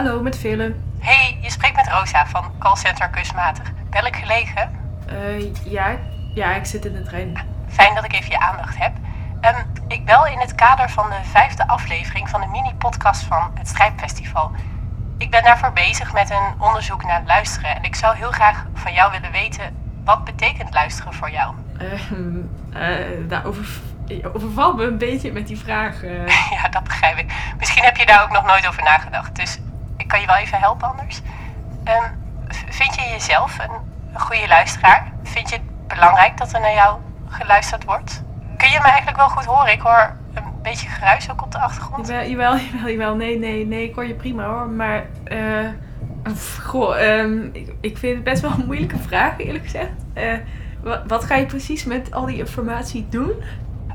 Hallo, met Vele. Hey, je spreekt met Rosa van callcenter Kunstmatig. Bel ik gelegen? Uh, ja, ja, ik zit in de trein. Fijn dat ik even je aandacht heb. Um, ik bel in het kader van de vijfde aflevering van de mini-podcast van het Strijpfestival. Ik ben daarvoor bezig met een onderzoek naar luisteren. En ik zou heel graag van jou willen weten, wat betekent luisteren voor jou? Uh, uh, daarover je overvalt me een beetje met die vraag. Ja, dat begrijp ik. Misschien heb je daar ook nog nooit over nagedacht. Dus kan je wel even helpen anders. Um, vind je jezelf een, een goede luisteraar? Vind je het belangrijk dat er naar jou geluisterd wordt? Kun je me eigenlijk wel goed horen? Ik hoor een beetje geruis ook op de achtergrond. Jawel, jawel, jawel. jawel. Nee, nee, nee. Ik hoor je prima hoor. Maar, uh, goh, um, ik, ik, vind het best wel een moeilijke vraag eerlijk gezegd. Uh, wat, wat ga je precies met al die informatie doen?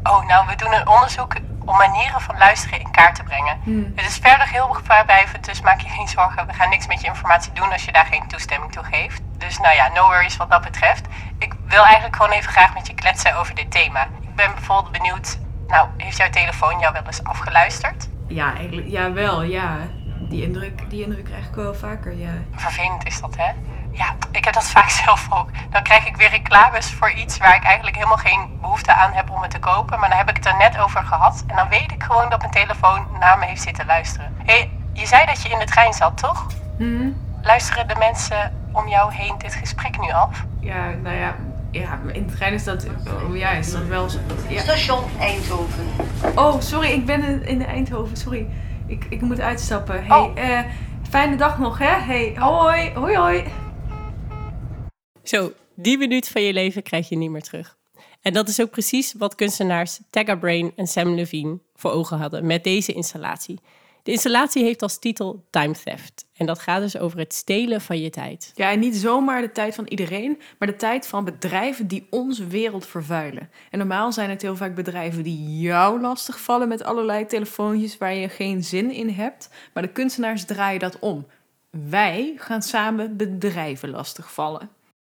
Oh, nou, we doen een onderzoek om manieren van luisteren in kaart te brengen. Hmm. Het is verder heel gevaarblijvend, dus maak je geen zorgen. We gaan niks met je informatie doen als je daar geen toestemming toe geeft. Dus nou ja, no worries wat dat betreft. Ik wil eigenlijk gewoon even graag met je kletsen over dit thema. Ik ben bijvoorbeeld benieuwd, nou, heeft jouw telefoon jou wel eens afgeluisterd? Ja, eigenlijk, ja wel, ja. Die indruk, die indruk krijg ik wel vaker, ja. Vervelend is dat, hè? Ja, ik heb dat vaak zelf ook. Dan krijg ik weer reclames voor iets waar ik eigenlijk helemaal geen behoefte aan heb om het te kopen. Maar dan heb ik het er net over gehad. En dan weet ik gewoon dat mijn telefoon naar me heeft zitten luisteren. hey, je zei dat je in de trein zat, toch? Mm Luisteren de mensen om jou heen dit gesprek nu af? Ja, nou ja, ja, in de trein is dat, oh ja, is dat wel... Ja. Station Eindhoven. Oh, sorry, ik ben in, in Eindhoven, sorry. Ik, ik moet uitstappen. Hey, oh. uh, fijne dag nog, hè? Hey, hoi, hoi, hoi. Zo, die minuut van je leven krijg je niet meer terug. En dat is ook precies wat kunstenaars Tagga Brain en Sam Levine voor ogen hadden met deze installatie. De installatie heeft als titel Time Theft. En dat gaat dus over het stelen van je tijd. Ja, en niet zomaar de tijd van iedereen, maar de tijd van bedrijven die onze wereld vervuilen. En normaal zijn het heel vaak bedrijven die jou lastigvallen met allerlei telefoontjes waar je geen zin in hebt. Maar de kunstenaars draaien dat om. Wij gaan samen bedrijven lastigvallen.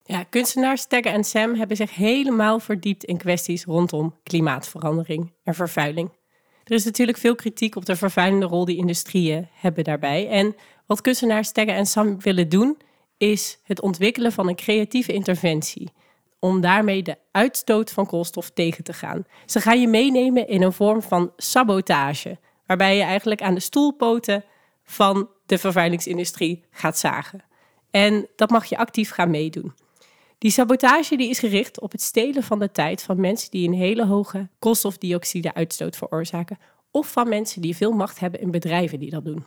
Ja, kunstenaars Tagger en Sam hebben zich helemaal verdiept in kwesties rondom klimaatverandering en vervuiling. Er is natuurlijk veel kritiek op de vervuilende rol die industrieën hebben daarbij. En wat kunstenaars Tagger en Sam willen doen, is het ontwikkelen van een creatieve interventie. Om daarmee de uitstoot van koolstof tegen te gaan. Ze gaan je meenemen in een vorm van sabotage, waarbij je eigenlijk aan de stoelpoten van de vervuilingsindustrie gaat zagen. En dat mag je actief gaan meedoen. Die sabotage die is gericht op het stelen van de tijd van mensen die een hele hoge koolstofdioxide-uitstoot veroorzaken, of van mensen die veel macht hebben in bedrijven die dat doen.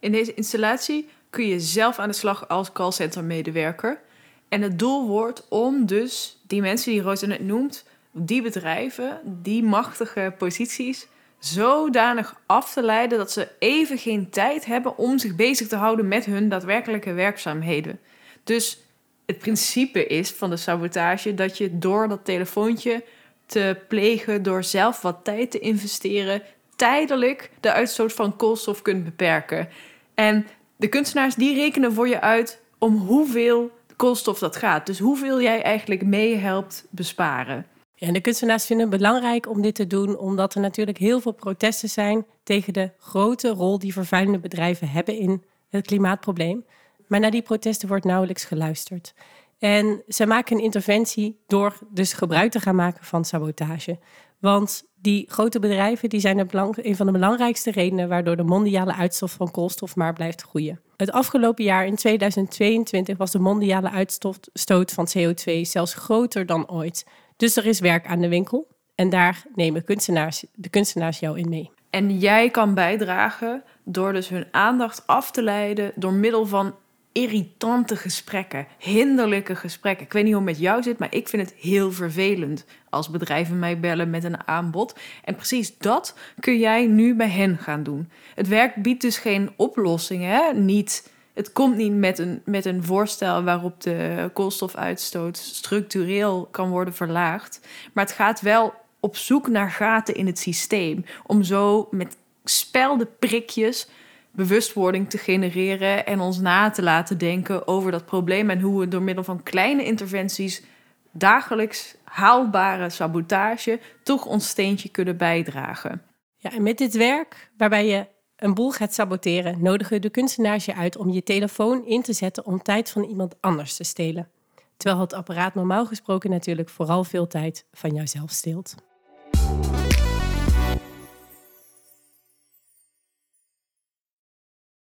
In deze installatie kun je zelf aan de slag als callcenter-medewerker. En het doel wordt om dus die mensen die Rosa net noemt, die bedrijven, die machtige posities, zodanig af te leiden dat ze even geen tijd hebben om zich bezig te houden met hun daadwerkelijke werkzaamheden. Dus het principe is van de sabotage dat je door dat telefoontje te plegen, door zelf wat tijd te investeren, tijdelijk de uitstoot van koolstof kunt beperken. En de kunstenaars die rekenen voor je uit om hoeveel koolstof dat gaat. Dus hoeveel jij eigenlijk meehelpt besparen. Ja, en de kunstenaars vinden het belangrijk om dit te doen, omdat er natuurlijk heel veel protesten zijn tegen de grote rol die vervuilende bedrijven hebben in het klimaatprobleem. Maar naar die protesten wordt nauwelijks geluisterd. En ze maken een interventie door dus gebruik te gaan maken van sabotage. Want die grote bedrijven die zijn een van de belangrijkste redenen waardoor de mondiale uitstoot van koolstof maar blijft groeien. Het afgelopen jaar in 2022 was de mondiale uitstoot van CO2 zelfs groter dan ooit. Dus er is werk aan de winkel en daar nemen kunstenaars, de kunstenaars jou in mee. En jij kan bijdragen door dus hun aandacht af te leiden door middel van irritante gesprekken, hinderlijke gesprekken. Ik weet niet hoe het met jou zit, maar ik vind het heel vervelend als bedrijven mij bellen met een aanbod. En precies dat kun jij nu bij hen gaan doen. Het werk biedt dus geen oplossingen, hè? Niet, het komt niet met een, met een voorstel waarop de koolstofuitstoot structureel kan worden verlaagd. Maar het gaat wel op zoek naar gaten in het systeem om zo met spelde prikjes bewustwording te genereren en ons na te laten denken over dat probleem en hoe we door middel van kleine interventies dagelijks haalbare sabotage toch ons steentje kunnen bijdragen. Ja, en met dit werk, waarbij je een boel gaat saboteren, nodigen de kunstenaars je uit om je telefoon in te zetten om tijd van iemand anders te stelen. Terwijl het apparaat normaal gesproken natuurlijk vooral veel tijd van jouzelf steelt.